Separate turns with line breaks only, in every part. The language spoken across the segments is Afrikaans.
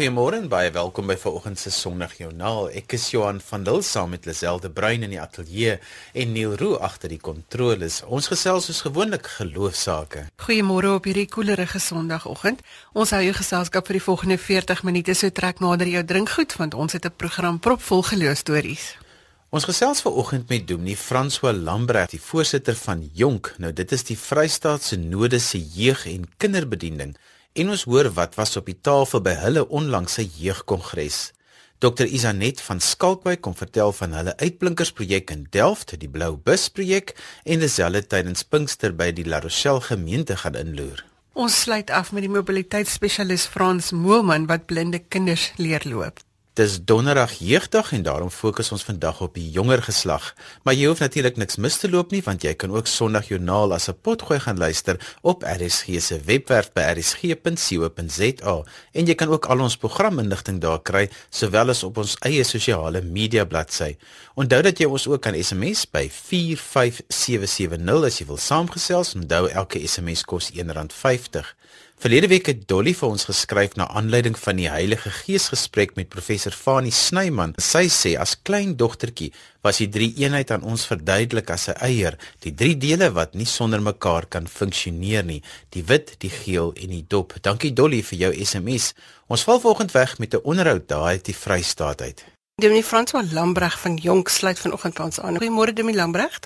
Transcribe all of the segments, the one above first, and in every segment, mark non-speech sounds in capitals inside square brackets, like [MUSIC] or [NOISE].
Goeiemôre en baie welkom by vanoggend se Sondagjoernaal. Ek is Johan van Dil saam met Liselde Bruin in die ateljee en Neil Roo agter die kontroles. Ons gesels soos gewoonlik geloofsaake.
Goeiemôre op hierdie koelerige Sondagoggend. Ons hou jou geselskap vir die volgende 40 minute. So trek nader jou drinkgoed want ons het 'n program propvol geloofstories.
Ons gesels vanoggend met Dominee François Lambregt, die voorsitter van Jonk. Nou dit is die Vrystaatse Node se jeug- en kinderbediening en ons hoor wat was op die tafel by hulle onlangse jeugkongres. Dr Isanet van Skalkwyk kom vertel van hulle uitblinkersprojek in Delft, die Blou Bus projek en dieselfde tydens Pinkster by die La Rochelle gemeente gaan inloer.
Ons sluit af met die mobiliteitsspesialis Frans Moelman wat blinde kinders leer loop.
Dis donderdag jeugdag en daarom fokus ons vandag op die jonger geslag. Maar jy hoef natuurlik niks mis te loop nie want jy kan ook Sondagjoernaal as 'n potgooi gaan luister op RSG se webwerf by rsg.co.za en jy kan ook al ons programinligting daar kry sowel as op ons eie sosiale media bladsy. Onthou dat jy ons ook kan SMS by 45770 as jy wil saamgesels. Onthou elke SMS kos R1.50. Verlede week het Dolly vir ons geskryf na aanleiding van die Heilige Gees gesprek met professor Fani Snyman. Sy sê as klein dogtertjie was die drie eenheid aan ons verduidelik as 'n eier, die drie dele wat nie sonder mekaar kan funksioneer nie, die wit, die geel en die dop. Dankie Dolly vir jou SMS. Ons val vanoggend weg met 'n onderhoud daai uit die Vrystaat uit.
Dominee François Lambreg van Jonk sluit vanoggend by ons aan. Goeiemôre Dominee Lambreg.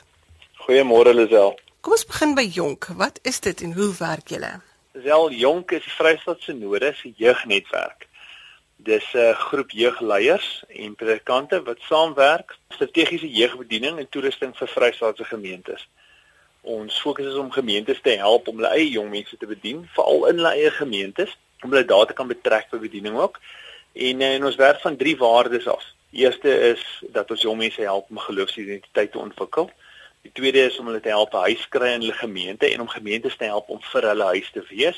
Goeiemôre Lisel.
Kom ons begin by Jonk. Wat is dit en hoe werk julle?
Wel Jonk is Vrystaat se Node se jeugnetwerk. Dis 'n groep jeugleiers en predikante wat saamwerk strategiese jeugbediening en toerusting vir Vrystaatse gemeentes. Ons fokus is om gemeentes te help om hulle eie jong mense te bedien, veral in hulle eie gemeentes, om hulle daar te kan betrek by bediening ook. En, eh, en ons werk van drie waardes af. Eerste is dat ons jong mense help om geloofsidentiteit te ontwikkel. Die tweede is om hulle te help huis kry in hulle gemeente en om gemeentes te help om vir hulle huis te wees.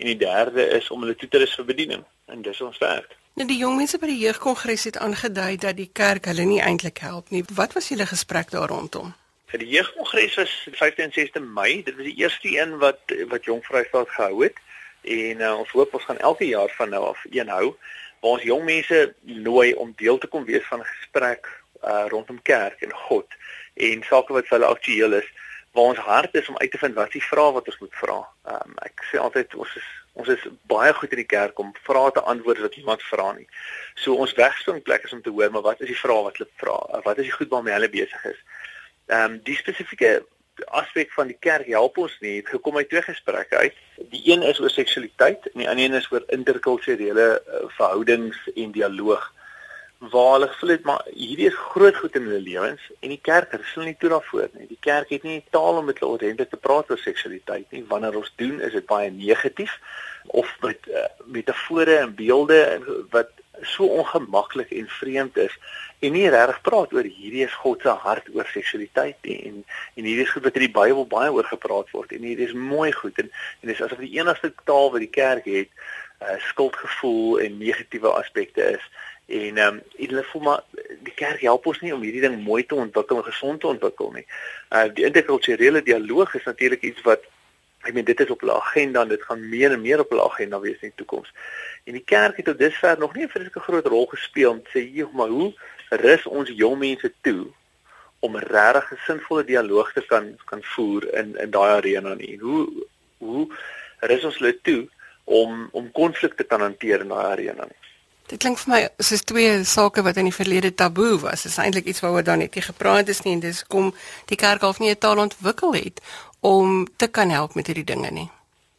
En die derde is om hulle toe te rus vir bediening. En dis ons werk.
Nou die jong mense by die jeugkongres het aangedui dat die kerk hulle nie eintlik help nie. Wat was julle gesprek daar rondom?
Die jeugkongres was 15 en 16 Mei. Dit was die eerste een wat wat Jong Vrystaat gehou het. En uh, ons hoop ons gaan elke jaar van nou af een hou waar ons jong mense nooi om deel te kom wees van 'n gesprek uh, rondom kerk en God en sake wat vir hulle aktueel is waar ons hart is om uit te vind wat is die vrae wat ons moet vra. Um, ek sê altyd ons is ons is baie goed in die kerk om vrae te antwoord wat iemand vra nie. So ons wegspringplek is om te hoor maar wat is die vrae wat hulle vra? Wat is die goed waarmee hulle besig is? Ehm um, die spesifieke aspek van die kerk help ons nie. Het gekom uit twee gesprekke uit. Die een is oor seksualiteit en die ander een is oor interkulturele uh, verhoudings en dialoog waar hulle gevoel het maar hierdie is groot goed in hulle lewens en die kerk hulle nie toe daarvoor nie. Die kerk het nie taal om met hulle ordentlik te praat oor seksualiteit nie. Wanneer ons doen, is dit baie negatief of met uh, metafore en beelde wat so ongemaklik en vreemd is en nie regtig praat oor hierdie is God se hart oor seksualiteit nie en en hierdie is goed wat in die Bybel baie oor gepraat word en hierdie is mooi goed en en dis asof die enigste taal wat die kerk het uh, skuldgevoel en negatiewe aspekte is En ehm um, hulle voel maar die kerk help ons nie om hierdie ding mooi te ontwikkel en gesond te ontwikkel nie. Uh die interkulturele dialoog is natuurlik iets wat ek meen dit is op hulle agenda en dit gaan meer en meer op hulle agenda wees in die toekoms. En die kerk het tot dusver nog nie 'n vreeslike groot rol gespeel om te sê hier maar hoe rus ons jong mense toe om 'n regtig sinvolle dialoog te kan kan voer in in daai arena nie. Hoe hoe rus ons hulle toe om om konflikte kan hanteer in daai arena nie.
Dit klink vir my soos twee sake wat in die verlede taboe was. Dit is eintlik iets waaroor dan net nie gepraat is nie en dis kom die kerk half nie 'n taal ontwikkel het om te kan help met hierdie dinge nie.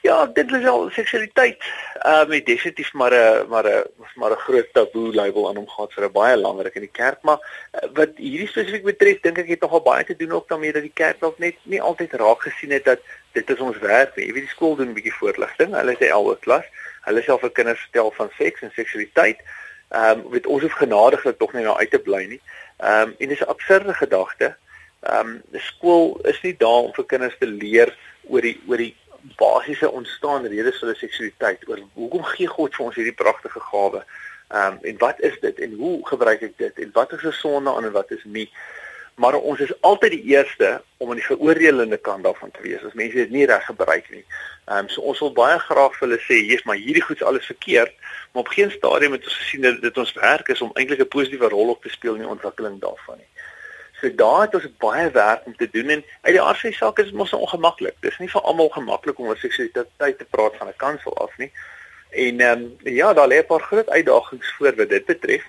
Ja, dit is al seksualiteit. Ehm uh, definitief maar 'n maar 'n maar 'n groot taboe label aan hom gehad vir 'n baie langer in die kerk, maar uh, wat hierdie spesifiek betref, dink ek het nogal baie te doen ook daarmee dat die kerk dalk net nie altyd raak gesien het dat dit is ons werk nie. Jy weet die skool doen 'n bietjie voorligting. Hulle is 'n ouer klas hulle self vir kinders vertel van seks en seksualiteit. Ehm um, weet ons hoef genadiglik tog nie nou uit te bly nie. Ehm um, en dis 'n absurde gedagte. Ehm um, skool is nie daar om vir kinders te leer oor die oor die basiese ontstaan redes vir hulle seksualiteit. Oor hoekom gee God vir ons hierdie pragtige gawe? Ehm um, en wat is dit en hoe gebruik ek dit en wat is 'n sonde aan en wat is nie? Maar ons is altyd die eerste om aan die veroordelende kant daarvan te wees as mense dit nie reg gebruik nie. Ehm um, so ons wil baie graag vir hulle sê, "Jesus, maar hierdie goed's alles verkeerd." Maar op geen stadium het ons gesien dat dit ons werk is om eintlik 'n positiewe rol op te speel in die ontwikkeling daarvan nie. So daar het ons baie werk om te doen en uit die aard van die saak is dit mos ongemaklik. Dis nie vir almal gemaklik om oor seksualiteit te praat van 'n kansel af nie. En ehm um, ja, daar lê 'n paar groot uitdagings voor wat dit betref.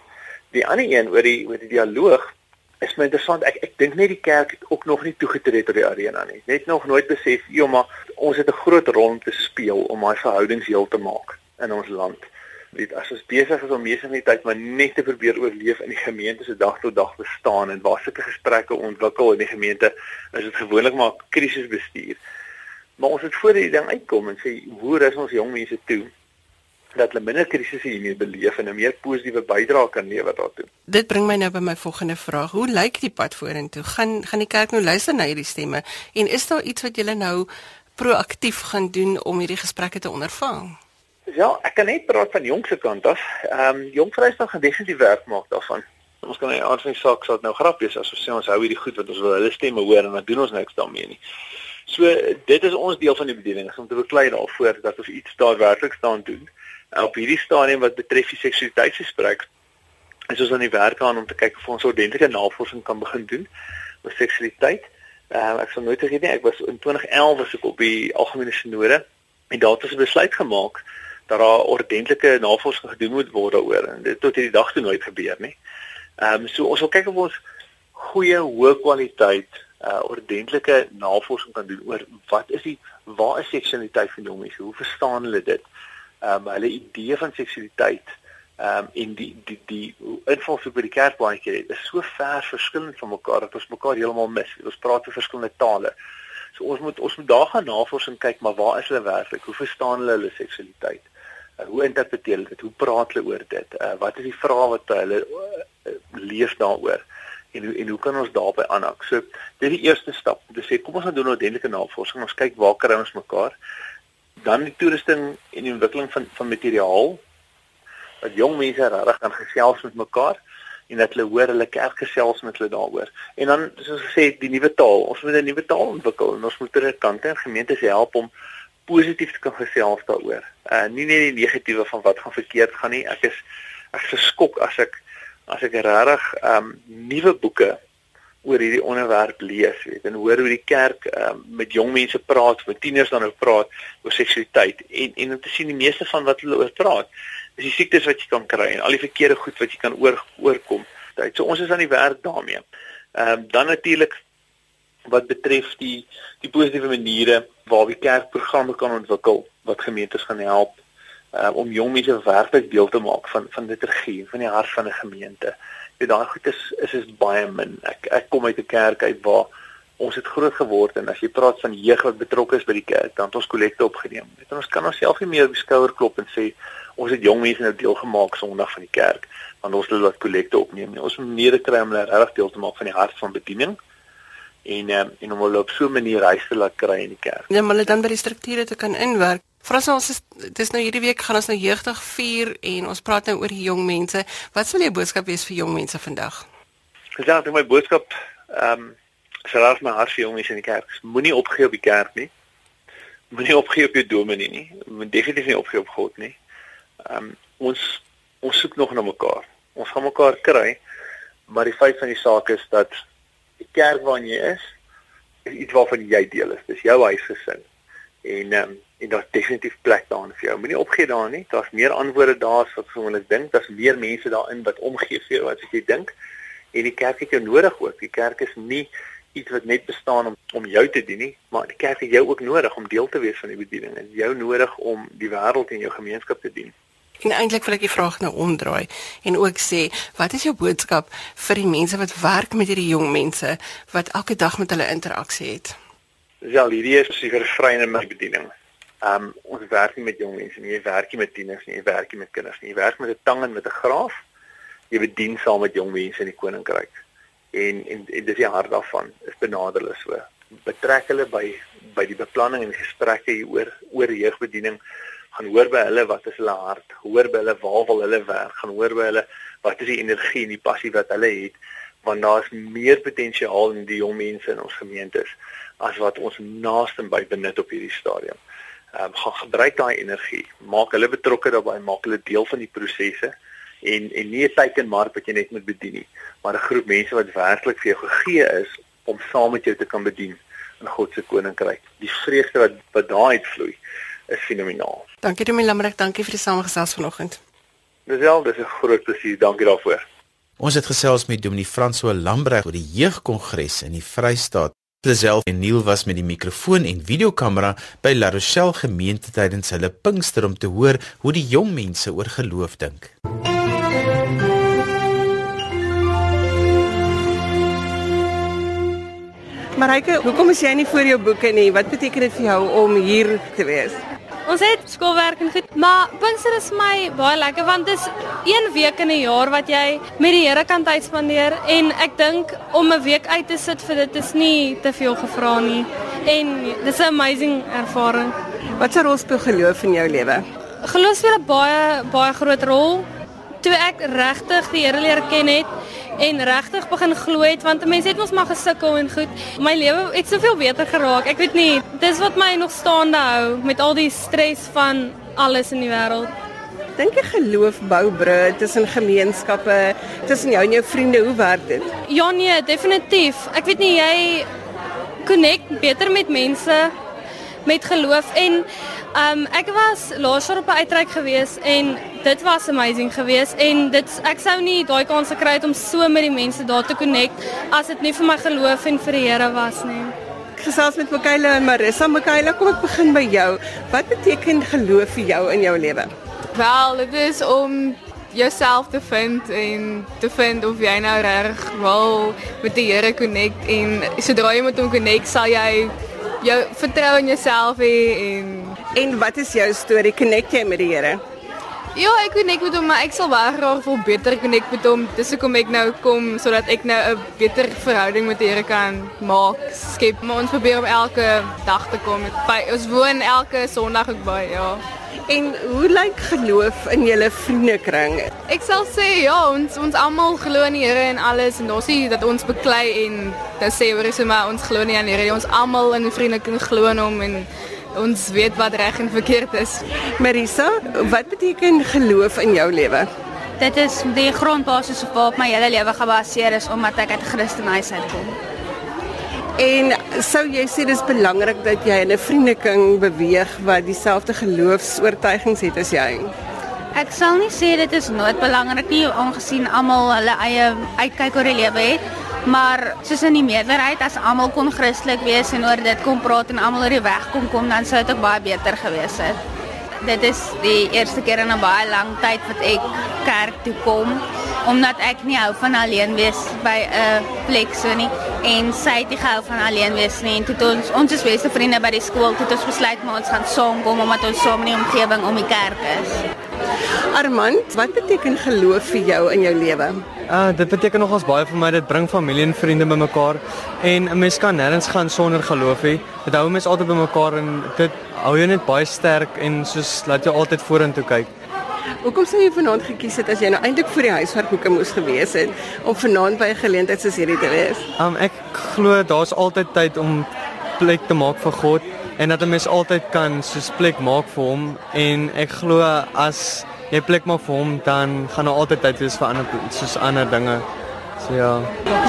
Die ander een oor die oor die dialoog is my interessant. Ek ek dink net die kerk het ook nog nie toegetree tot die arena nie. Net nog nooit besef, ja, maar ons het 'n groot rol om te speel om daai verhoudings heel te maak in ons land weet as ons besig is om meeste van die tyd maar net te probeer oorleef in die gemeente se dag tot dag bestaan en waar sulke gesprekke ontwikkel in die gemeente is dit gewoonlik maar krisisbestuur. Maar ons het voor die ding uitkom en sê hoe is ons jong mense toe dat hulle minder krisisse hiermee beleef en 'n meer positiewe bydrae kan lewer daartoe.
Dit bring my nou by my volgende vraag. Hoe lyk die pad vorentoe? Gaan gaan die kerk nou luister na hierdie stemme en is daar iets wat julle nou proaktief gaan doen om hierdie gesprekke te ondervang?
Ja, ek kan net praat van jongse kant af. Ehm um, jong vrystelling gaan definitief werk maak daarvan. Ons kan nie aan van die saak sal nou grappies as ons sê ons hou hierdie goed wat ons wil hulle stemme hoor en dan doen ons niks daarmee nie. So dit is ons deel van die bediening om te beklei daarvoor dat ons iets daadwerklik staan doen. En op hierdie stadium wat betref die seksualiteitsgesprek is ons aan die werk aan om te kyk of ons ordentlike navorsing kan begin doen oor seksualiteit. Uh, ek sal nooit vergeet nie, ek was in 2011 was ek op die algemene sinode en daar het ons besluit gemaak dat daar ordentlike navorsing gedoen moet word daaroor en dit tot hierdie dag toe nooit gebeur nie. Ehm um, so ons wil kyk of ons goeie hoë kwaliteit uh ordentlike navorsing kan doen oor wat is die waar is seksualiteit van jong mense? Hoe verstaan hulle dit? Ehm um, hulle idee van seksualiteit ehm um, in die die die invalshoek by die kerk baie keer is so ver verskillend van mekaar dat ons mekaar heeltemal mis. Ons praat oor verskillende tale. So ons moet ons moet daar gaan navorsing kyk maar waar is hulle werklik? Hoe verstaan hulle hulle seksualiteit? Uh, hoe interpreteer hulle dit? Hoe praat hulle oor dit? Uh, wat is die vrae wat hulle uh, leef daaroor? En hoe en hoe kan ons daarbey aanhak? So dit is die eerste stap. Dis sê kom ons gaan doen 'n ordentlike navorsing. Ons kyk waar kry ons mekaar. Dan die toerusting en die ontwikkeling van van materiaal wat jong mense regtig kan gesels met mekaar en dat hulle hoor hulle kerk gesels met hulle daaroor. En dan soos gesê die nuwe taal. Ons moet 'n nuwe taal ontwikkel en ons moet ter kante en gemeentes help om positief te kan gesels daaroor. Uh nie net die negatiewe van wat gaan verkeerd gaan nie. Ek is ek geskok as ek as ek regtig um nuwe boeke oor hierdie onderwerp lees, weet en hoor hoe die kerk um met jong mense praat, met tieners dan ook praat oor seksualiteit en en om te sien die meeste van wat hulle oor praat, is die siektes wat jy kan kry en al die verkeerde goed wat jy kan oor oorkom. So ons is aan die werk daarmee. Ehm um, dan natuurlik wat betref die die positiewe maniere waar die kerk programme kan ontwikkel wat gemeentes gaan help uh, om jong mense werklik deel te maak van van liturgie van die hart van 'n gemeente. Daai goed is is is baie min. Ek ek kom uit 'n kerk uit waar ons het groot geword en as jy praat van jeug wat betrokke is by die kerk, dan het ons kollekte opgeneem. Net ons kan onsself nie meer op die skouer klop en sê ons het jong mense nou deel gemaak Sondag van die kerk want ons het hulle kollekte opneem. Ons moet meer kry om hulle regtig deel te maak van die hart van bediening en um, en om hulle op so 'n manier huis te laat kry in die kerk.
Ja, maar hulle dan by die strukture te kan inwerk. Vras ons is dis nou hierdie week gaan ons nou jeugdig vier en ons praat nou oor jong mense. Wat sal jou boodskap wees vir jong mense vandag?
Gesaak my boodskap ehm um, sal my hart vir jong mense in die kerk. Moenie opgee op die kerk nie. Moenie opgee op jou dominee nie. Moet definitief nie opgee op God nie. Ehm um, ons ons soek nog na mekaar. Ons gaan mekaar kry. Maar die feit van die saak is dat die kerk waarin jy is is iets waarvan jy deel is. Dis jou huisgesin. En ehm um, en daar's definitief plek daarin vir jou. Moenie opgee daarin nie. Daar's meer antwoorde daar as wat gewoonlik dink. Daar's meer mense daarin wat omgee vir jou as jy dink. En die kerk het jou nodig ook. Die kerk is nie iets wat net bestaan om om jou te dien nie, maar die kerk het jou ook nodig om deel te wees van die bediening. En jou nodig om die wêreld en jou gemeenskap te dien.
En eintlik wil ek die vraag nou omdraai en ook sê, wat is jou boodskap vir die mense wat werk met hierdie jong mense wat elke dag met hulle interaksie het?
Ja, hierdie is seker vrye in my bediening. Um ons werk nie met jong mense nie, jy werk nie met tieners nie, jy werk nie met kinders nie. Jy werk met 'n tang en met 'n graaf. Jy bedien saam met jong mense in die koninkryk. En en, en dis die hart daarvan, is benader hulle so. Betrek hulle by by die beplanning en gesprekke hier oor oor jeugbediening gaan hoor by hulle wat is hulle hart, hoor by hulle waar wil hulle werk, gaan hoor by hulle wat is die energie en die passie wat hulle het, want daar is meer potensiaal in die jong mense in ons gemeentes as wat ons naaste by benut op hierdie stadium. Ehm um, gaan gebruik daai energie, maak hulle betrokke daarbey, maak hulle deel van die prosesse en en nie 'n teikenmark wat jy net moet bedien nie, maar 'n groep mense wat werklik vir jou gegee is om saam met jou te kan bedien in God se koninkryk. Die vreugde wat wat daaruit vloei is fenomenaal.
Dankie Dominee Lamrek, dankie vir die samegesels vanoggend.
Wel, dis 'n groot plesier. Dankie daarvoor.
Ons het gesels met Dominee François Lambreg oor die jeugkongres in die Vrystaat. Lisel en Neil was met die mikrofoon en videokamera by La Rochelle gemeente tydens hulle Pinkster om te hoor hoe die jong mense oor geloof dink.
Marike, hoekom is jy nie vir jou boeke nie? Wat beteken dit vir jou om hier te wees?
Ons het skoolwerk en goed, maar Pinkster is my baie lekker want dit is een week in 'n jaar wat jy met die Here kan tyd spandeer en ek dink om 'n week uit te sit vir dit is nie te veel gevra nie. En dis 'n amazing ervaring.
Wat se rol speel geloof in jou lewe?
Geloof speel 'n baie baie groot rol. Toe ek regtig die Here leer ken het, en regtig begin glo het want mense het mos maar gesukkel en goed. My lewe het soveel beter geraak. Ek weet nie, dis wat my nog staande hou met al die stres van alles in die wêreld.
Dink jy geloof bou bru tussen gemeenskappe, tussen jou en jou vriende, hoe werk dit?
Ja nee, definitief. Ek weet nie jy connect beter met mense met geloof en um, ek was laas jaar op 'n uitreik gewees en dit was amazing geweest en dit ek sou nie daai kans gekry het om so met die mense daar te connect as dit nie vir my geloof en vir die Here was nie.
Gesels met Mikaela en Marissa. Mikaela, kom ek begin by jou. Wat beteken geloof vir jou in jou lewe?
Wel, dit is om jouself te vind en te vind of jy nou reg wil met die Here connect en sodra jy met hom connect, sal jy jou vertrou in hê en
en wat is jou storie? Connect jy met die Here?
Ja, ek connect met hom, maar ek sal baie graag wil beter connect met hom. Dis hoekom ek nou kom sodat ek nou 'n beter verhouding met die Here kan maak, skep. Maar ons probeer om elke dag te kom. By, ons woon elke Sondag ook by, ja.
En hoe lyk geloof in julle vriendekring?
Ek sal sê ja, ons ons almal glo in die Here en alles en ons sê dat ons beklei en dan sê oor is maar ons glo nie aan die Here. Ons almal in die vriendekring glo in hom en ons weet wat reg en verkeerd is.
Marisa, wat beteken geloof in jou lewe?
Dit is die grondbasis waarop my hele lewe gebaseer is omdat ek uit 'n Christenhuis uitkom.
En sou jy sê dis belangrik dat jy in 'n vriendekring beweeg wat dieselfde geloofs-oortuigings het as jy?
Ek sal nie sê dit is nooit belangrik nie, aangesien almal hulle eie uitkyk oor die lewe het. Maar soos in die meerderheid as almal kon Christelik wees en oor dit kon praat en almal oor die weg kon kom, dan sou dit ook baie beter gewees het. Dit is die eerste keer in 'n baie lang tyd wat ek kerk toe kom omdat ek nie hou van alleen wees by 'n plek so nie en sy het nie gehou van alleen wees nie en toe ons ons is beste vriende by die skool het ons besluit maar ons gaan saamkom omdat ons saam in die omgewing om die kerk is.
Armand, wat beteken geloof vir jou in jou lewe?
Uh, dit beteken nogals baie vir my. Dit bring familie en vriende bymekaar en 'n mens kan nêrens gaan sonder geloof hê. Dit hou mense altyd bymekaar en dit hou jou net baie sterk en soos laat jou altyd vorentoe kyk.
Hoekom sou jy vanaand gekies het as jy nou eintlik vir die huiswerkboeke moes gewees het om vanaand by 'n geleentheid soos hierdie te wees?
Um ek glo daar's altyd tyd om plek te maak vir God en dat 'n mens altyd kan soos plek maak vir hom en ek glo as jy plek maak vir hom dan gaan daar altyd tyd wees vir ander soos ander dinge. So ja.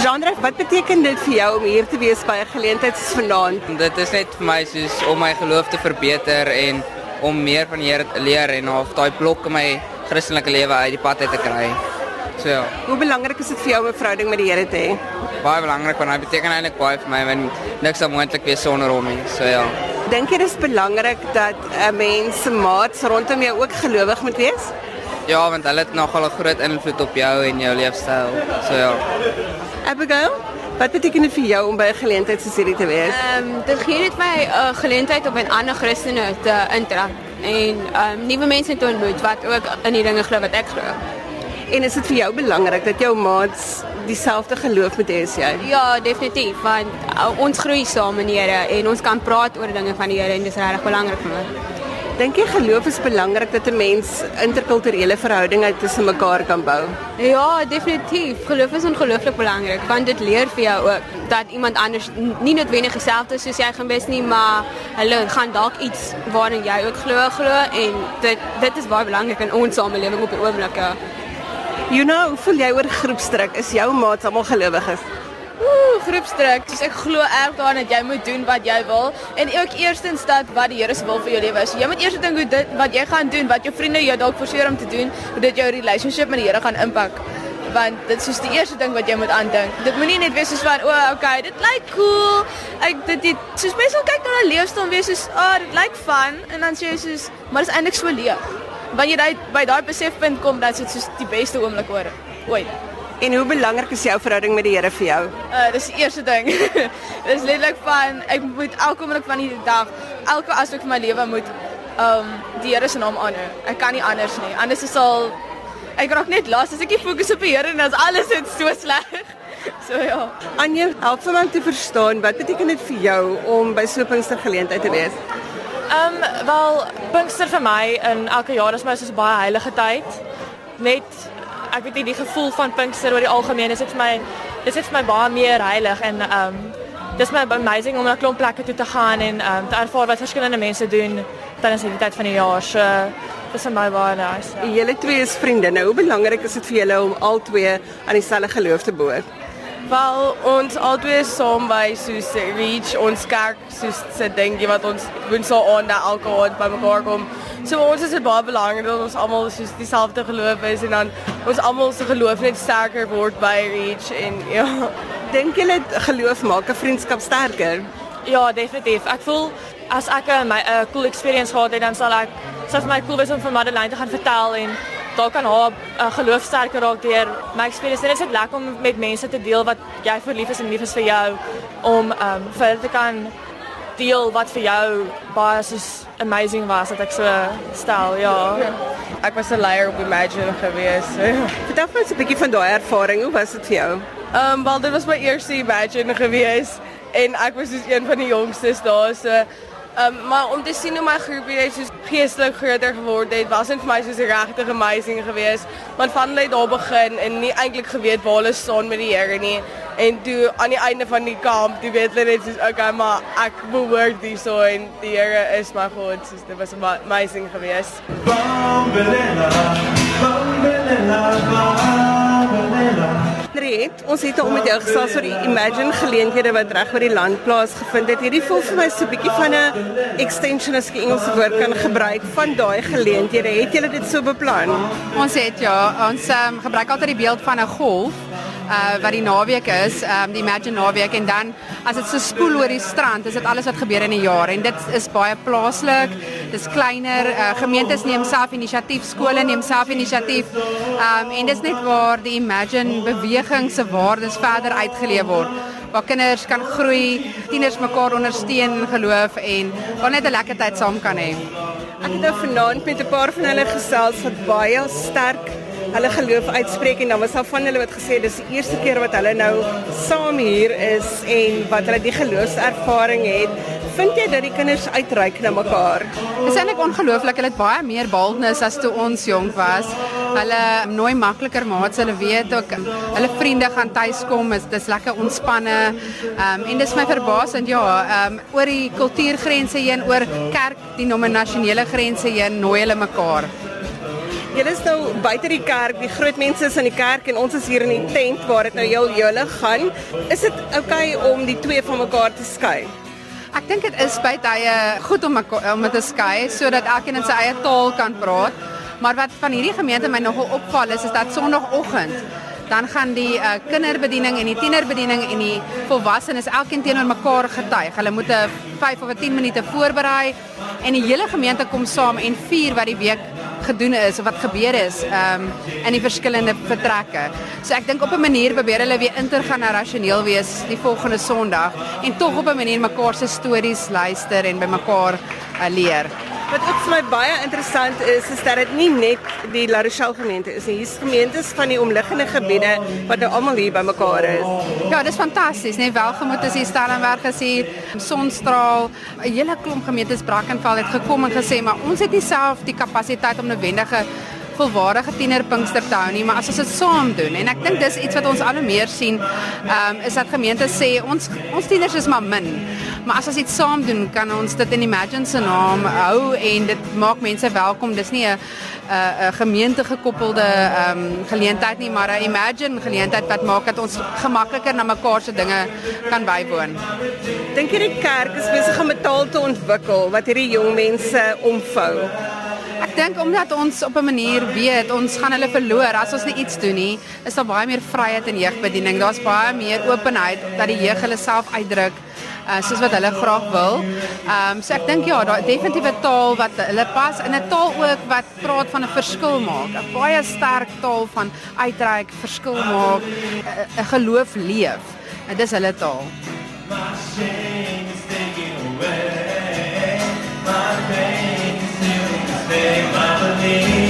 Jean-André, wat beteken dit vir jou om hier te wees by 'n geleentheid soos vanaand?
Dit is net vir my soos om my geloof te verbeter en om meer van die Here te leer en of daai blok in my Christelike lewe uit die pad uit te kry. So ja.
Hoe belangrik is dit vir jou om 'n verhouding met die Here te hê?
Baie belangrik want hy beteken eintlik baie vir my want niks sou moontlik wees sonder hom nie. So ja.
Dink jy dis belangrik dat 'n mens se maats rondom jou ook gelowig moet wees?
Ja, want hulle het nogal 'n groot invloed op jou en jou leefstyl. So ja.
Abigail, wat beteken dit vir jou om by 'n geleentheid soos hierdie te wees?
Ehm um, dit gee net my 'n uh, geleentheid om met ander Christene te interact en ehm um, nuwe mense te ontmoet wat ook in die dinge glo wat ek glo.
En is dit vir jou belangrik dat jou maats dieselfde geloof met hê as jy?
Ja, definitief, want uh, ons groei saam in die Here en ons kan praat oor dinge van die Here en dis regtig belangrik vir my.
Dink jy geloof is belangrik dat 'n mens interkulturele verhoudinge tussen mekaar kan bou?
Ja, definitief. Geloof is ongelooflik belangrik want dit leer vir jou ook dat iemand anders nie noodwendig dieselfde is soos jy gaan wees nie, maar hulle gaan dalk iets waarin jy ook glo glo en dit dit is baie belangrik in ons samelewing op die oomblik. Ja.
You know, voel jy oor groepsdruk? Is jou maats almal gelowiges?
Ooh, groepsdruk. Dus ek glo erg daarin dat jy moet doen wat jy wil en ook eerstens dat wat die Here wil vir jou lewe is. Jy moet eers dink hoe dit wat jy gaan doen, wat jou vriende jou dalk forceer om te doen, hoe dit jou relationship met die gaan impak. Want dit is die eerste ding wat jy moet aandink. Dit moenie net wees soos van, oh, okay, dit lyk cool. Ek dit dit soos mense kyk na 'n leefstyl wees soos, "Ah, oh, dit lyk fun." En dan sê jy "Maar dit is eintlik so leeg." Wanneer jy by daai besefpunt kom, dan is dit soos die beste oomblik oor. Ooit.
En hoe belangrik is jou verhouding met die Here vir jou?
Uh dis die eerste ding. [LAUGHS] dis letterlik van ek moet elke oomblik van die dag, elke aspek van my lewe moet um die Here se naam aanhou. Ek kan nie anders nie. Anders sal ek raak net las as ek nie fokus op die Here en dan is alles net so sleg. [LAUGHS] So ja.
Anje, help vir my om te verstaan wat beteken dit vir jou om by so 'n Pinkster geleentheid te wees?
Um, wel Pinkster vir my in elke jaar is my soos baie heilige tyd. Net ek weet nie die gevoel van Pinkster oor die algemeen is dit vir my dis net vir my baie meer heilig en ehm um, dis my amazing om na klomp plekke toe te gaan en ehm um, te ervaar wat verskillende mense doen tydens die tyd van die jaar. So dis vir my baie nice.
Ja. Julle twee is vriende. Nou, hoe belangrik is dit vir julle om al twee aan dieselfde geloof te behoort?
Wel ons albei saam by soos Reach ons kerk soos se dingie wat ons woensdae aand elke aand bymekaar kom. So ons is dit baie belangrik dat ons almal soos dieselfde geloof is en dan ons almal se geloof net sterker word by Reach en ja.
Dink julle geloof maak 'n vriendskap sterker?
Ja, definitief. Ek voel as ek 'n my 'n cool experience gehad het, dan sal ek sal vir my cool wees om vir Madeleine te gaan vertel en daar kan haar uh, geloof sterker raak deur my experience. Dit is net lekker om met mense te deel wat jy vir lief is en lief is vir jou om ehm um, vir te kan deel wat vir jou baie soos amazing was dat ek so stel. Ja.
Ek was 'n leier op Imagine gewees. [LAUGHS]
Vertel vir ons 'n bietjie van daai ervaring. Hoe was dit vir jou?
Ehm um, wel dit was my eerste Imagine gewees en ek was soos een van die jongstes daar so Um, maar om te sien hoe my groepie het soos geestelik groter geword het, was dit vir my soos regtig amazing geweest. Want van hulle het daar begin en nie eintlik geweet waar hulle staan met die Here nie. En toe aan die einde van die kamp, jy weet hulle net soos okay, maar ek behoort hierso en die Here is my God. Soos dit was amazing geweest. Bambelela, bambelela,
bambelela. Riet, ons het om met jou gesels oor die Imagine geleenthede wat reg oor die land plaasgevind het. Hierdie voel vir my so 'n bietjie van 'n extension as ek Engelse woord kan gebruik van daai geleenthede. Het julle dit so beplan?
Ons het ja, ons um, gebruik altyd die beeld van 'n golf uh wat die naweek is, um die Imagine naweek en dan as dit so spoel oor die strand, is dit alles wat gebeur in 'n jaar en dit is baie plaaslik. Dis kleiner uh gemeentes neem self inisiatief, skole neem self inisiatief. Um en dis net waar die Imagine beweging se waardes verder uitgeleef word waar kinders kan groei, tieners mekaar ondersteun geloof en waar net 'n lekker tyd saam kan hê.
Ek het nou vanaand met 'n paar van hulle gesels wat baie sterk hulle geloof uitspreek en dan was daar van hulle wat gesê dis die eerste keer wat hulle nou saam hier is en wat hulle die geloofservaring het. Vind jy dat die kinders uitreik na mekaar?
Dit is eintlik ongelooflik. Hulle het baie meer boldness as toe ons jonk was. Hulle nooi makliker maats. Hulle weet ook hulle vriende gaan tuis kom. Is lekker ontspanne. Ehm um, en dis my verbasend ja, ehm um, oor die kultuurgrense heen, oor kerk, die nominasionele grense heen nooi hulle mekaar.
Julle is nou buite die kerk, die groot mense is in die kerk en ons is hier in die tent waar dit nou heel julle gaan. Is dit oukei om die twee van mekaar te skei?
Ek dink dit is baie goed om om te skei sodat elkeen in sy eie taal kan praat. Maar wat van hierdie gemeente my nogal opval is is dat sonoggend dan gaan die uh, kinderbediening en die tienerbediening en die volwassenes elkeen teenoor mekaar getuig. Hulle moet 'n 5 of 10 minute voorberei en die hele gemeente kom saam en vier wat die week gedoen is of wat gebeur is um in die verskillende vertrekke. So ek dink op 'n manier probeer hulle weer intergenerasioneel wees die volgende Sondag en tog op 'n manier mekaar se stories luister en by mekaar uh, leer.
Wat ook vir my baie interessant is, is dat dit nie net die La Rochelle gemeente is nie. Hier's gemeentes van die omliggende gebiede wat nou almal hier bymekaar is.
Ja, dis fantasties, nee, welgemoed is hier Stellenberg is hier, Sonstraal, 'n hele klomp gemeentes Brackenfell het gekom en gesê, maar ons het nie self die kapasiteit om noodwendige volwaardige tienerpinkster te hou nie, maar as ons dit saam doen en ek dink dis iets wat ons al meer sien, ehm um, is dat gemeentes sê ons ons tieners is maar min. Maar as ons dit saam doen, kan ons dit in Imagine se naam hou en dit maak mense welkom. Dis nie 'n 'n gemeente gekoppelde ehm um, geleentheid nie, maar 'n Imagine geleentheid wat maak dat ons gemakliker na mekaar se dinge kan bywoon.
Dink jy die kerk is besig om 'n taal te ontwikkel wat hierdie jong mense omvou?
Dink omdat ons op 'n manier weet ons gaan hulle verloor as ons nie iets doen nie, is daar baie meer vryheid in jeugbediening. Daar's baie meer openheid dat die jeug hulle self uitdruk uh, soos wat hulle graag wil. Ehm um, so ek dink ja, daar definitief 'n taal wat hulle pas in 'n taal ook wat praat van 'n verskil maak. 'n Baie sterk taal van uitreik, verskil maak, 'n geloof leef. En dis hulle taal. My shame is taking away my pain. name of.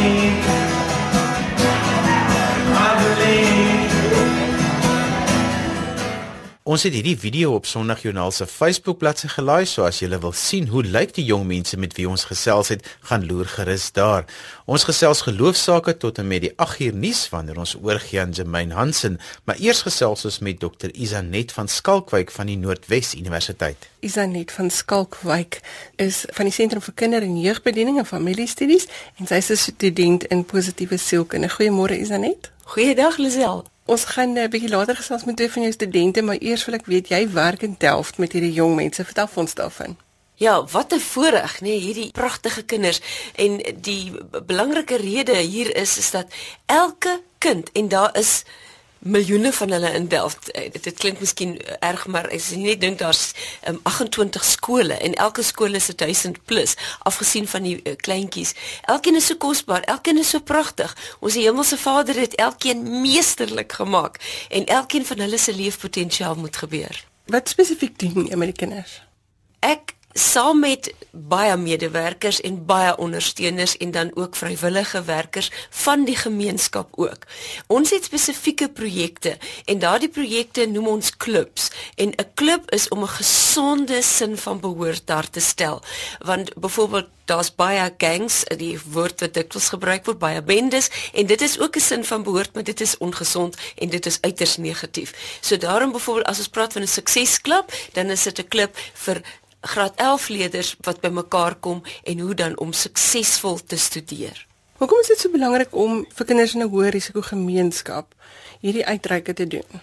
Ons het hierdie video op Sondagjoernaal se Facebook bladsy gelaai, so as jy wil sien hoe lyk die jong mense met wie ons gesels het, gaan loer gerus daar. Ons gesels geloofsaake tot en met die 8 uur nuus wanneer ons oorgie aan Jermaine Hansen, maar eers gesels ons met Dr. Isanet van Skalkwyk van die Noordwes Universiteit.
Isanet van Skalkwyk is van die Sentrum vir Kinder- en Jeugbediening en Familiestudies en sy is 'n student in positiewe sielkunde. Goeiemôre Isanet.
Goeiedag Lisel.
Ons gaan 'n uh, bietjie later gesels met twee van jou studente, maar eers wil ek weet jy werk in Delft met hierdie jong mense. Vertel ons daarvan.
Ja, wat 'n voorreg, nê, nee, hierdie pragtige kinders en die belangrike rede hier is is dat elke kind en daar is miljoene van hulle in Delft. Eh, dit klink miskien erg, maar ek sien net dink daar's um, 28 skole en elke skool is 1000 plus, afgesien van die uh, kleintjies. Elkeen is so kosbaar, elkeen is so pragtig. Ons Hemelse Vader het elkeen meesterlik gemaak en elkeen van hulle se leefpotensiaal moet gebeur.
Wat spesifiek doen jy met die kinders?
Ek saam met baie medewerkers en baie ondersteuners en dan ook vrywillige werkers van die gemeenskap ook. Ons het spesifieke projekte en daardie projekte noem ons klubs en 'n klub is om 'n gesonde sin van behoort daar te stel. Want byvoorbeeld daar's baie gangs, die woord wat dikwels gebruik word, baie bendes en dit is ook 'n sin van behoort, maar dit is ongesond en dit is uiters negatief. So daarom byvoorbeeld as ons praat van 'n suksesklub, dan is dit 'n klub vir graad 11 leerders wat bymekaar kom en hoe dan om suksesvol te studeer.
Hoekom is dit so belangrik om vir kinders in 'n hoë risiko gemeenskap hierdie uitreike te doen?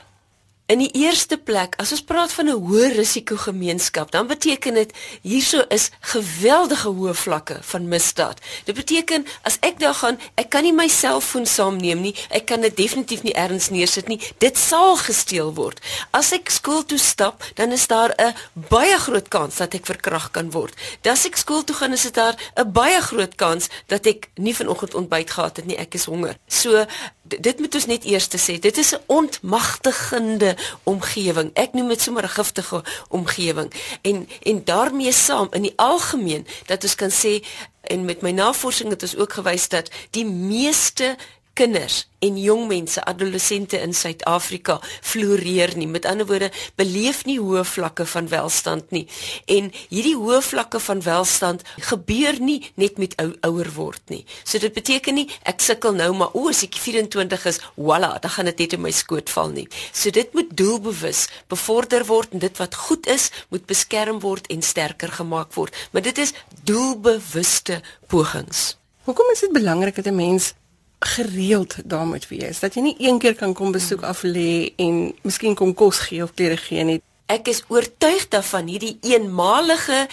In die eerste plek, as ons praat van 'n hoë risiko gemeenskap, dan beteken dit hierso is geweldige hoë vlakke van misdaad. Dit beteken as ek daar gaan, ek kan nie my selfoon saamneem nie. Ek kan dit definitief nie ergens neersit nie. Dit sal gesteel word. As ek skool toe stap, dan is daar 'n baie groot kans dat ek verkragt kan word. Das ek skool toe gaan, is dit daar 'n baie groot kans dat ek nie vanoggend ontbyt gehad het nie. Ek is honger. So dit moet ons net eers sê, dit is 'n ontmagtigende omgewing. Ek noem dit sommer 'n giftige omgewing. En en daarmee saam in die algemeen dat ons kan sê en met my navorsing het ons ook gewys dat die meeste kinders en jong mense, adolessente in Suid-Afrika floreer nie. Met ander woorde, beleef nie hoë vlakke van welstand nie. En hierdie hoë vlakke van welstand gebeur nie net met ou ouer word nie. So dit beteken nie ek sukkel nou maar o, as ek 24 is, voilà, dan gaan dit net in my skoot val nie. So dit moet doelbewus bevorder word en dit wat goed is, moet beskerm word en sterker gemaak word. Maar dit is doelbewuste pogings.
Hoekom is dit belangrik dat 'n mens gereeld daar moet wees. Dat jy nie een keer kan kom besoek af lê en miskien kom kos gee of klere gee nie.
Ek is oortuig daarvan hierdie eenmalige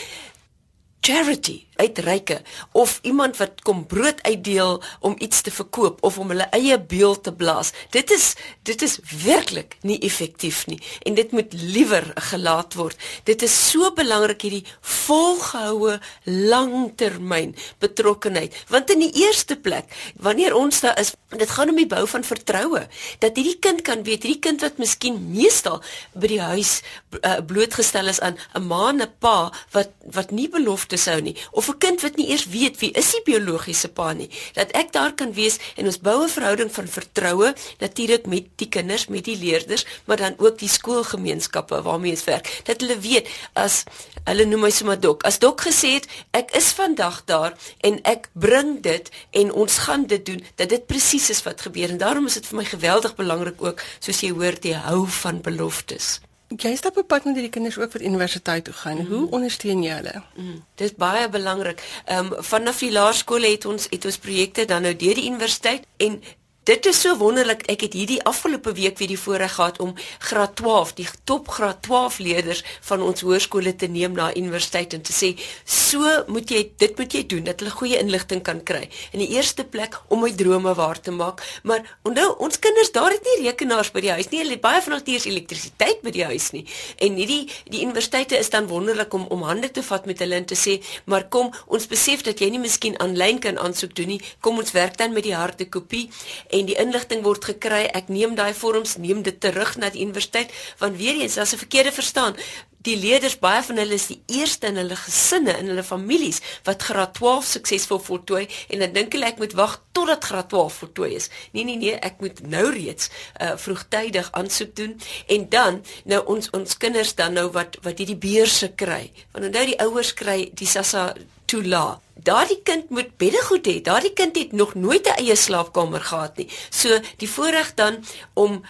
charity uitreike of iemand wat kom brood uitdeel om iets te verkoop of om hulle eie beeld te blaas. Dit is dit is werklik nie effektief nie en dit moet liewer gelaat word. Dit is so belangrik hierdie volgehoue langtermyn betrokkenheid want in die eerste plek wanneer ons daar is, dit gaan om die bou van vertroue dat hierdie kind kan weet, hierdie kind wat miskien meestal by die huis uh, blootgestel is aan 'n ma en 'n pa wat wat nie beloftes hou nie of 'n kind wat nie eers weet wie is die biologiese pa nie, dat ek daar kan wees en ons bou 'n verhouding van vertroue natuurlik met die kinders, met die leerders, maar dan ook die skoolgemeenskappe waarmee ons werk. Dat hulle weet as hulle noem my sommer dok. As dok gesê het ek is vandag daar en ek bring dit en ons gaan dit doen dat dit presies is wat gebeur en daarom is dit vir my geweldig belangrik ook soos jy hoor die hou van beloftes.
Jy stap op pad met hierdie kinders ook wat universiteit toe gaan. Mm. Hoe ondersteun jy hulle?
Mm. Dit is baie belangrik. Ehm um, vanaf die laerskool het ons het ons projekte dan nou deur die universiteit en Dit is so wonderlik. Ek het hierdie afgelope week weer die voorreg gehad om graad 12, die top graad 12 leerders van ons hoërskole te neem na universiteit en te sê, "So moet jy dit moet jy doen dat hulle goeie inligting kan kry." In die eerste plek om my drome waar te maak, maar onthou, ons kinders daar het nie rekenaars by die huis nie. Hulle het baie van hulle eers elektrisiteit by die huis nie. En hierdie die universiteite is dan wonderlik om om hande te vat met hulle en te sê, "Maar kom, ons besef dat jy nie miskien aanlyn kan aansoek doen nie. Kom ons werk dan met die harde kopie." En die inligting word gekry. Ek neem daai vorms, neem dit terug na die universiteit want weer eens as 'n verkeerde verstaan Die leerders baie van hulle is die eerste in hulle gesinne en hulle families wat graad 12 suksesvol voltooi en dan dink hulle ek moet wag totdat graad 12 voltooi is. Nee nee nee, ek moet nou reeds uh, vroegtydig aansoek doen en dan nou ons ons kinders dan nou wat wat hierdie beurse kry. Want onthou die ouers kry die SASSA toelaat. Daardie kind moet beddegoed hê. Daardie kind het nog nooit 'n eie slaapkamer gehad nie. So die voorreg dan om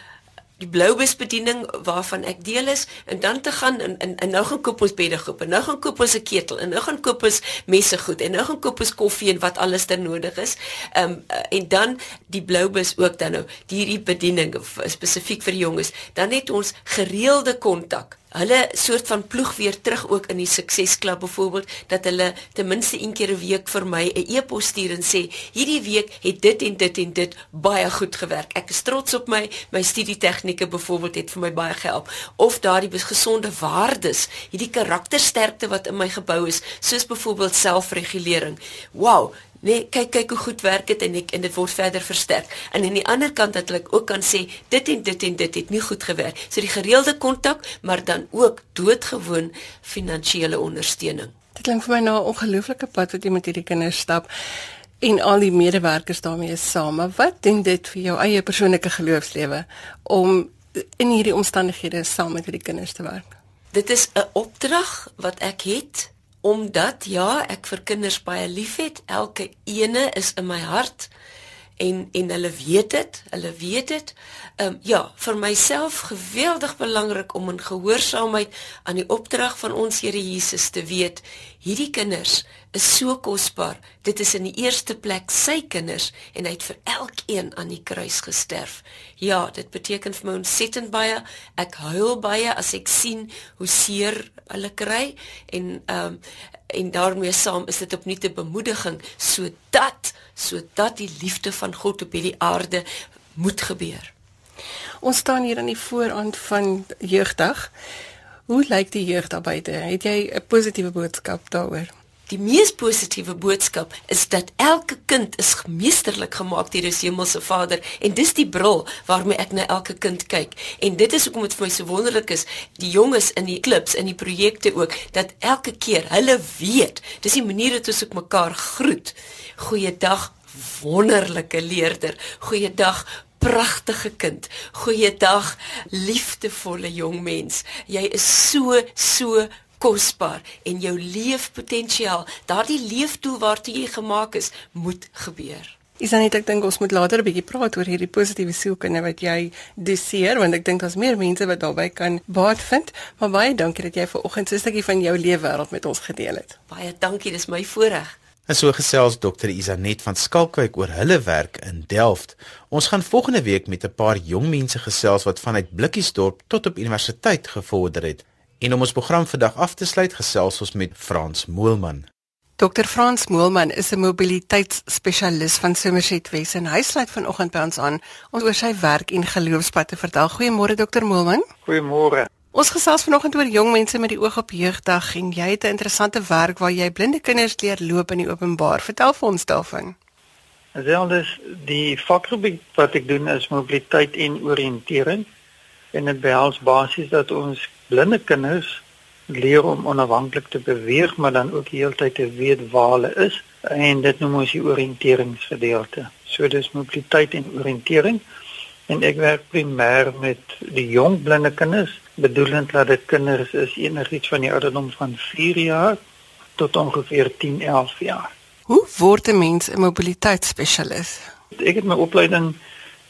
die bloubesbediening waarvan ek deel is en dan te gaan en, en, en nou gaan koop ons beddegoed en nou gaan koop ons 'n ketel en nou gaan koop ons messe goed en nou gaan koop ons koffie en wat alles ter nodig is. Ehm um, en dan die bloubes ook dan nou hierdie bediening spesifiek vir jonges. Dan het ons gereelde kontak hulle soort van ploeg weer terug ook in die suksesklub byvoorbeeld dat hulle ten minste een keer 'n week vir my 'n e-pos stuur en sê hierdie week het dit en dit en dit baie goed gewerk. Ek is trots op my my studie tegnieke byvoorbeeld het vir my baie gehelp of daardie gesonde waardes, hierdie karaktersterkte wat in my gebou is, soos byvoorbeeld selfregulering. Wow, Nee, kyk kyk hoe goed werk dit en ek en dit word verder versterk. En aan die ander kant dat ek ook kan sê dit en dit en dit het nie goed gewerk. So die gereelde kontak, maar dan ook doodgewoon finansiële ondersteuning.
Dit klink vir my na 'n ongelooflike pad wat jy met hierdie kinders stap en al die medewerkers daarmee saam. Wat doen dit vir jou eie persoonlike geloofslewe om in hierdie omstandighede saam met hierdie kinders te werk?
Dit is 'n opdrag wat ek het omdat ja, ek vir kinders baie liefhet. Elke ene is in my hart en en hulle weet dit, hulle weet dit. Ehm um, ja, vir myself geweldig belangrik om in gehoorsaamheid aan die opdrag van ons Here Jesus te weet, hierdie kinders is so kosbaar. Dit is in die eerste plek sy kinders en hy het vir elkeen aan die kruis gesterf. Ja, dit beteken vir my ontsettend baie. Ek huil baie as ek sien hoe seer hulle kry en ehm um, en daarmee saam is dit opnuut 'n bemoediging sodat sodat die liefde van God op hierdie aarde moet gebeur.
Ons staan hier aan die vooraand van jeugdag. Hoe lyk die jeug daar buite? Het jy 'n positiewe boodskap daaroor?
Die mees positiewe boodskap is dat elke kind is meesterlik gemaak deur die Hemelse Vader en dis die bril waarmee ek na elke kind kyk. En dit is hoekom dit vir my so wonderlik is, die jonges in die klips en die projekte ook, dat elke keer hulle weet, dis die manier wat ons ook mekaar groet. Goeiedag, wonderlike leerder. Goeiedag, pragtige kind. Goeiedag, liefdevolle jong mens. Jy is so so kosbaar en jou leefpotensiaal, daardie leefdoel waartoe jy gemaak is, moet gebeur.
Is dan net ek dink ons moet later 'n bietjie praat oor hierdie positiewe sielkunde wat jy doseer want ek dink daar's meer mense wat daarbey kan baat vind. Maar baie dankie dat jy vanoggend so 'n stukkie van jou lewe wêreld met ons gedeel het.
Baie dankie, dis my voorreg.
En so gesels dokter Isanet van Skalkwyk oor hulle werk in Delft. Ons gaan volgende week met 'n paar jong mense gesels wat vanuit Blikkiesdorp tot op universiteit gevorder het. En om ons program vandag af te sluit, gesels ons met Frans Moelman.
Dr Frans Moelman is 'n mobiliteitsspesialis van Somerset Wes en hy sluit vanoggend by ons aan om oor sy werk en geloofspad te vertel. Goeiemôre Dr Moelman.
Goeiemôre.
Ons gesels vanoggend oor jong mense met die oog op jeugdag en jy het 'n interessante werk waar jy blinde kinders leer loop in die openbaar. Vertel vir ons daarvan.
Zelfs die vakgebied wat ek doen is mobiliteit en oriëntering en dit behels basies dat ons blinde kinders leer om onafhanklik te beweeg, maar dan ook heeltyd te weet waar hulle is en dit noem ons die oriënteringsgedeelte. So dis mobiliteit en oriëntering. En ek werk primêr met die jong blinde kinders, bedoelend dat dit kinders is enigiets van die ouderdom van 4 jaar tot ongeveer 10, 11 jaar.
Hoe word 'n mens 'n mobiliteitsspesialis?
Ek het my opleiding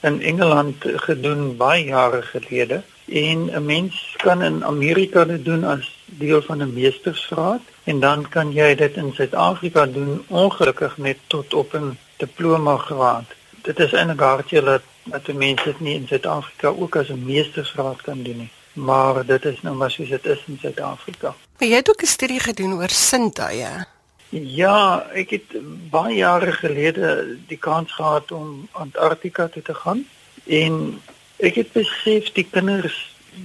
in Engeland gedoen baie jare gelede en 'n mens kan in Amerika dit doen as deel van 'n meestersgraad en dan kan jy dit in Suid-Afrika doen ongelukkig net tot op 'n diploma graad. Dit is eintlik hartjie dat dat mense dit nie in Suid-Afrika ook as 'n meestersgraad kan doen nie. Maar dit is nou maar soos dit is in Suid-Afrika.
Maar jy het ook 'n studie gedoen oor sintuie.
Ja, ek het baie jare gelede die kans gehad om Antarktika toe te gaan en ek het besef die kinders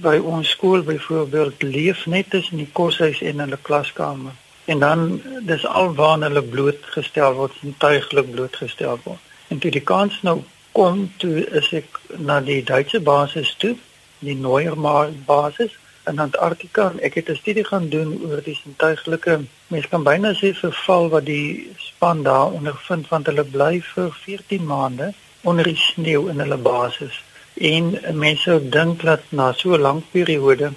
by ons skool byvoorbeeld leef net tussen die koshuis en hulle klaskamer. En dan dis alwaar hulle blootgestel word, sintuiglik blootgestel word. En toe die kans nou kom toe is ek na die Duitse basis toe, die Neuermal basis in Antarktika. Ek het 'n studie gaan doen oor die sintuiglike mens kan byna sê verval wat die span daar ondervind want hulle bly vir 14 maande onder die sneeu in hulle basis. En mense dink dat na so 'n lang periode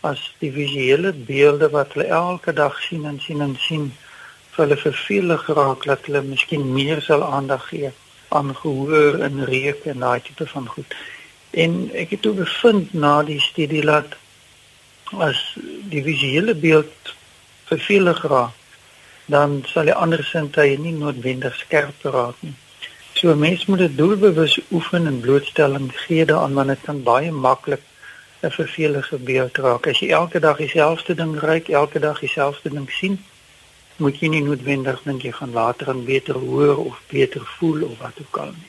as die visuele beelde wat hulle elke dag sien en sien en sien vir hulle verveel geraak dat hulle miskien meer sal aandag gee aan gehoor en reuk en daai tipe van goed. En ek het toe bevind na die studie dat as die visuele beeld verveel geraak dan sal die ander sintuie nie noodwendig skerp raak nie. So mens moet dit doelbewus oefen en blootstelling gee daaraan want dit kan baie maklik 'n vervelige beeld raak. As jy elke dag dieselfde ding ryk, elke dag dieselfde ding sien, moet jy nie noodwendig dink jy gaan later en beter hoor of beter voel of wat ook al nie.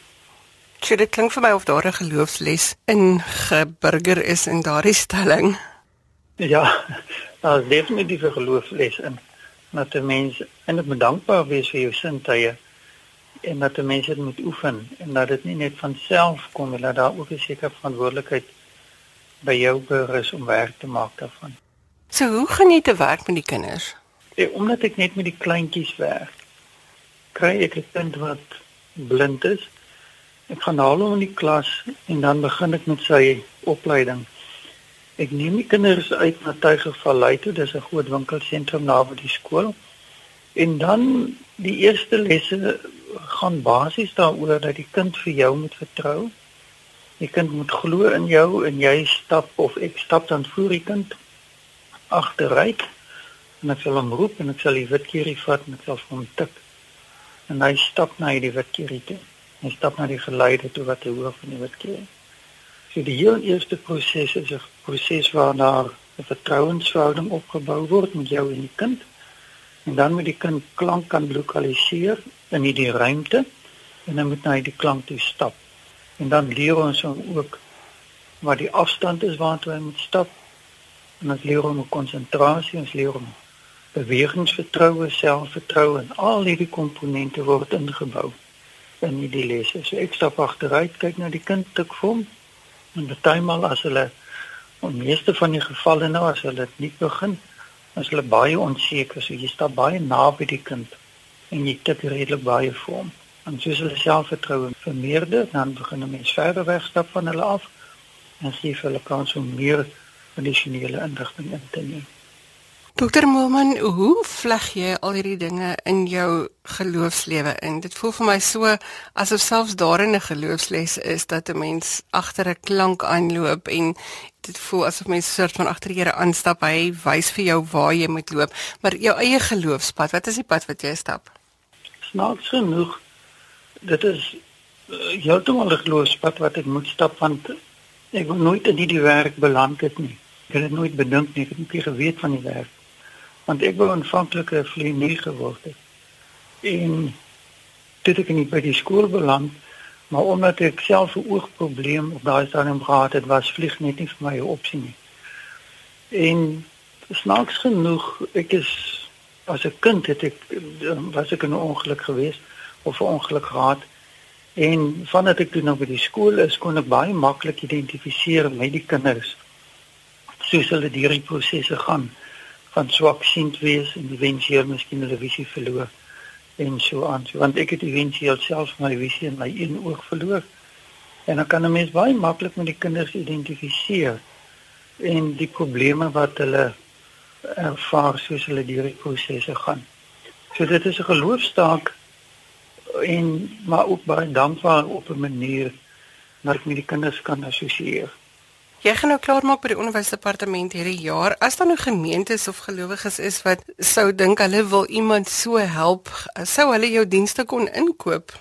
So dit klink vir my of daar 'n geloofsles in geburger is in daardie stelling.
Ja, daar is definitief 'n geloofsles in. Dat 'n mens en dit moet dankbaar wees vir jou sintuie en dat mense dit moet oefen en dat dit nie net van self kom nie, dat daar ook 'n sekere verantwoordelikheid by jou berus om werk te maak daarvan.
So hoe gaan jy te werk met die kinders?
Ja, omdat ek net met die kleintjies werk, kry ek 'n kind wat blind is. Ek gaan haal hom in die klas en dan begin ek met sy opleiding. Ek neem die kinders uit na Tuigervallei toe, dis 'n groot winkelsentrum naby die skool. En dan die eerste lesse gaan basies daaroor dat die kind vir jou moet vertrou. Die kind moet glo in jou en jy stap of ek stap dan voor die kind agteruit en ek sal hom roep en ek sal die witkierie vat en ek sal hom tik. En hy stap na die witkierie toe. Hy stap na die geluide toe wat hy hoor van die witkierie. So die heel eerste proses is 'n proses waar daar 'n vertrouensverhouding opgebou word met jou en die kind. En dan moet die kind klank kan lokaliseer in hierdie ruimte en dan moet hy die klank toe stap. En dan leer ons hom ook wat die afstand is waartoe hy moet stap. En ons leer hom konsentrasie, ons leer hom bewegingsvertroue, selfvertroue en al hierdie komponente word ingebou in hierdie lesse. So ek stap agteruit, kyk na die kind tik vir hom en bytelmal as hulle in meeste van die gevalle nou as hulle dit nie begin, as hulle baie onseker, so jy stap baie naby die kind en jy tik redelik baie vir hom. En soos hulle selfvertroue vermeerder, dan begin 'n mens verder wegstap van hulle af en gee vir hulle kans om meer addisionele inligting in te neem.
Dokter Moelman, hoe vleg jy al hierdie dinge in jou geloofslewe in? Dit voel vir my so asof selfs daarin 'n geloofsles is dat 'n mens agter 'n klank aanloop en dit voel asof mens soort van agter die Here aanstap. Hy wys vir jou waar jy moet loop, maar jou eie geloofspad, wat is die pad wat jy stap?
Snaaks genoeg, dit is uh, heeltemal 'n geloofspad wat ek moet stap want ek wou nooit in hierdie werk beland het nie. Ek het nooit bedink nie, ek het nie geweet van die werk want ek wou aanvanklik 'n vlienier geword het. En dit ek nie by die skool beland, maar omdat ek self 'n oogprobleem op daai stadium gehad het, was vlieg net nie vir my 'n opsie nie. En snaaks genoeg, ek is as 'n kind het ek was ek in 'n ongeluk geweest of 'n ongeluk gehad. En vandat ek toe nou by die skool is, kon ek baie maklik identifiseer met die kinders soos hulle deur die prosesse gaan gaan swak sien wees en eventueel miskien hulle visie verloor en so aan. So, want ek het eventueel self my visie in my een oog verloor. En dan kan 'n mens baie maklik met die kinders identifiseer en die probleme wat hulle ervaar soos hulle deur die prosesse gaan. So dit is 'n geloofstaak en maar ook baie dankbaar op 'n manier dat ek met die kinders kan assosieer.
Jy gaan nou klaar maak by die onderwysdepartement hierdie jaar. As daar nou gemeentes of gelowiges is wat sou dink hulle wil iemand so help, sou hulle jou dienste kon inkoop?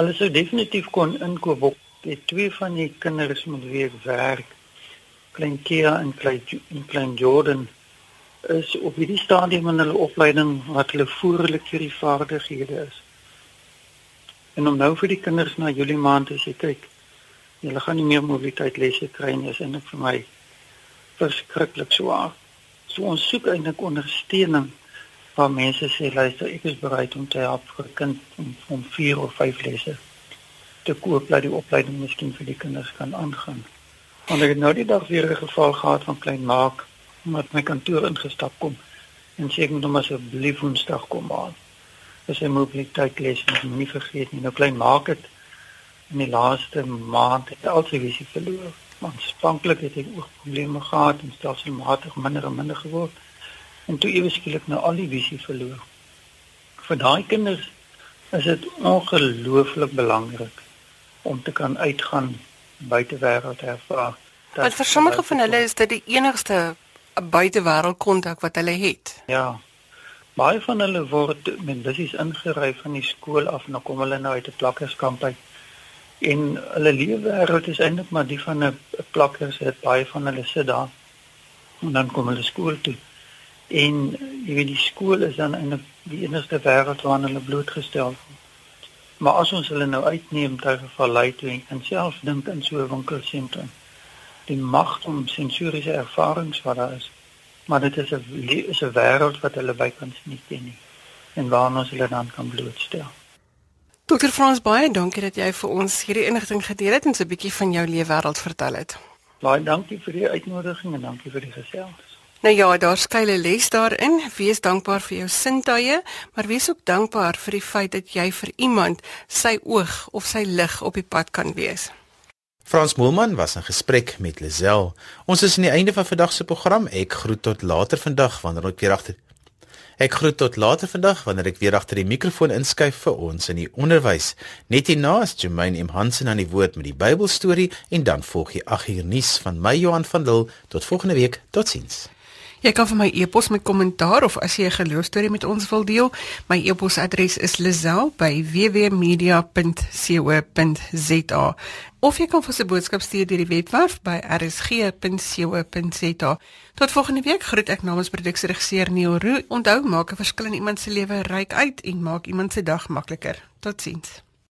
Hulle sou definitief kon inkoop. Op. Die twee van die kinders met wie ek werk, klein Kia en klein en klein Jordan, is op hierdie stadium in hulle opleiding wat hulle voorlik vir die vaardighede is. En om nou vir die kinders na Julie maand te sê, kyk, Hulle gaan nie meer mobiliteit lesse kry nie, is eintlik vir my verskriklik swaar. So ons soek eintlik ondersteuning waar mense sê luister, ek is bereid om te help vir 'n kind om om 4 of 5 lesse te koop dat die opleiding miskien vir die kinders kan aangaan. Want ek het nou die dag weer 'n geval gehad van klein maak wat my kantoor ingestap kom en sê ek moet hom asseblief woensdag kom haal. Dis 'n mobiliteit les en ek moet nie vergeet nie. Nou klein maak dit in die laaste maand het al sy visie verloor. Aanspranklik het ek ook probleme gehad en stelselmatig minder en minder geword. En toe ewe skielik nou al die visie verloor. Vir daai kinders is dit ongelooflik belangrik om te kan uitgaan buitewêreld ervaar.
Want vir sommige van hulle is dit die enigste buitewêreld kontak wat hulle het.
Ja. Baie van hulle word met bussies ingery van die skool af en dan kom hulle nou uit 'n plakkerskamp uit en hulle leefwêreld is eintlik maar die van 'n plakkers het baie van hulle sit daar en dan kom hulle skool toe. En jy weet die skool is dan eintlik die enigste wêreld waarna hulle blootgestel word. Maar as ons hulle nou uitneem ter vallei toe en self dink in so 'n winkelsentrum die mag om sensoriese ervarings wat daar is maar dit is 'n is 'n wêreld wat hulle bykans nie ken nie en waarna ons hulle dan kan blootstel
Dokter Frans baie dankie dat jy vir ons hierdie inligting gedeel het en so 'n bietjie van jou leefwêreld vertel het.
Baie dankie vir die uitnodiging en dankie vir die gesels.
Nou ja, daar skuil 'n les daarin. Wees dankbaar vir jou sintuie, maar wees ook dankbaar vir die feit dat jy vir iemand sy oog of sy lig op die pad kan wees.
Frans Moelman was in gesprek met Lisel. Ons is aan die einde van vandag se program. Ek groet tot later vandag wanneer ek weer agter Ek groet tot later vandag wanneer ek weer agter die mikrofoon inskuif vir ons in die onderwys. Net hierna is Jermaine M Hansen aan die woord met die Bybelstorie en dan volg die 8 uur nuus van my Johan van Dil. Tot volgende week. Totsiens.
Jy kan vir my e-pos met kommentaar of as jy 'n geloostorie met ons wil deel, my e-posadres is lazel@wwmedia.co.za. Of jy kan vir 'n boodskap stuur deur die webwerf by rsg.co.za. Tot volgende week groet ek namens produksieregisseur Neil Roo. Onthou, maak 'n verskil in iemand se lewe ryk uit en maak iemand se dag makliker. Totsiens.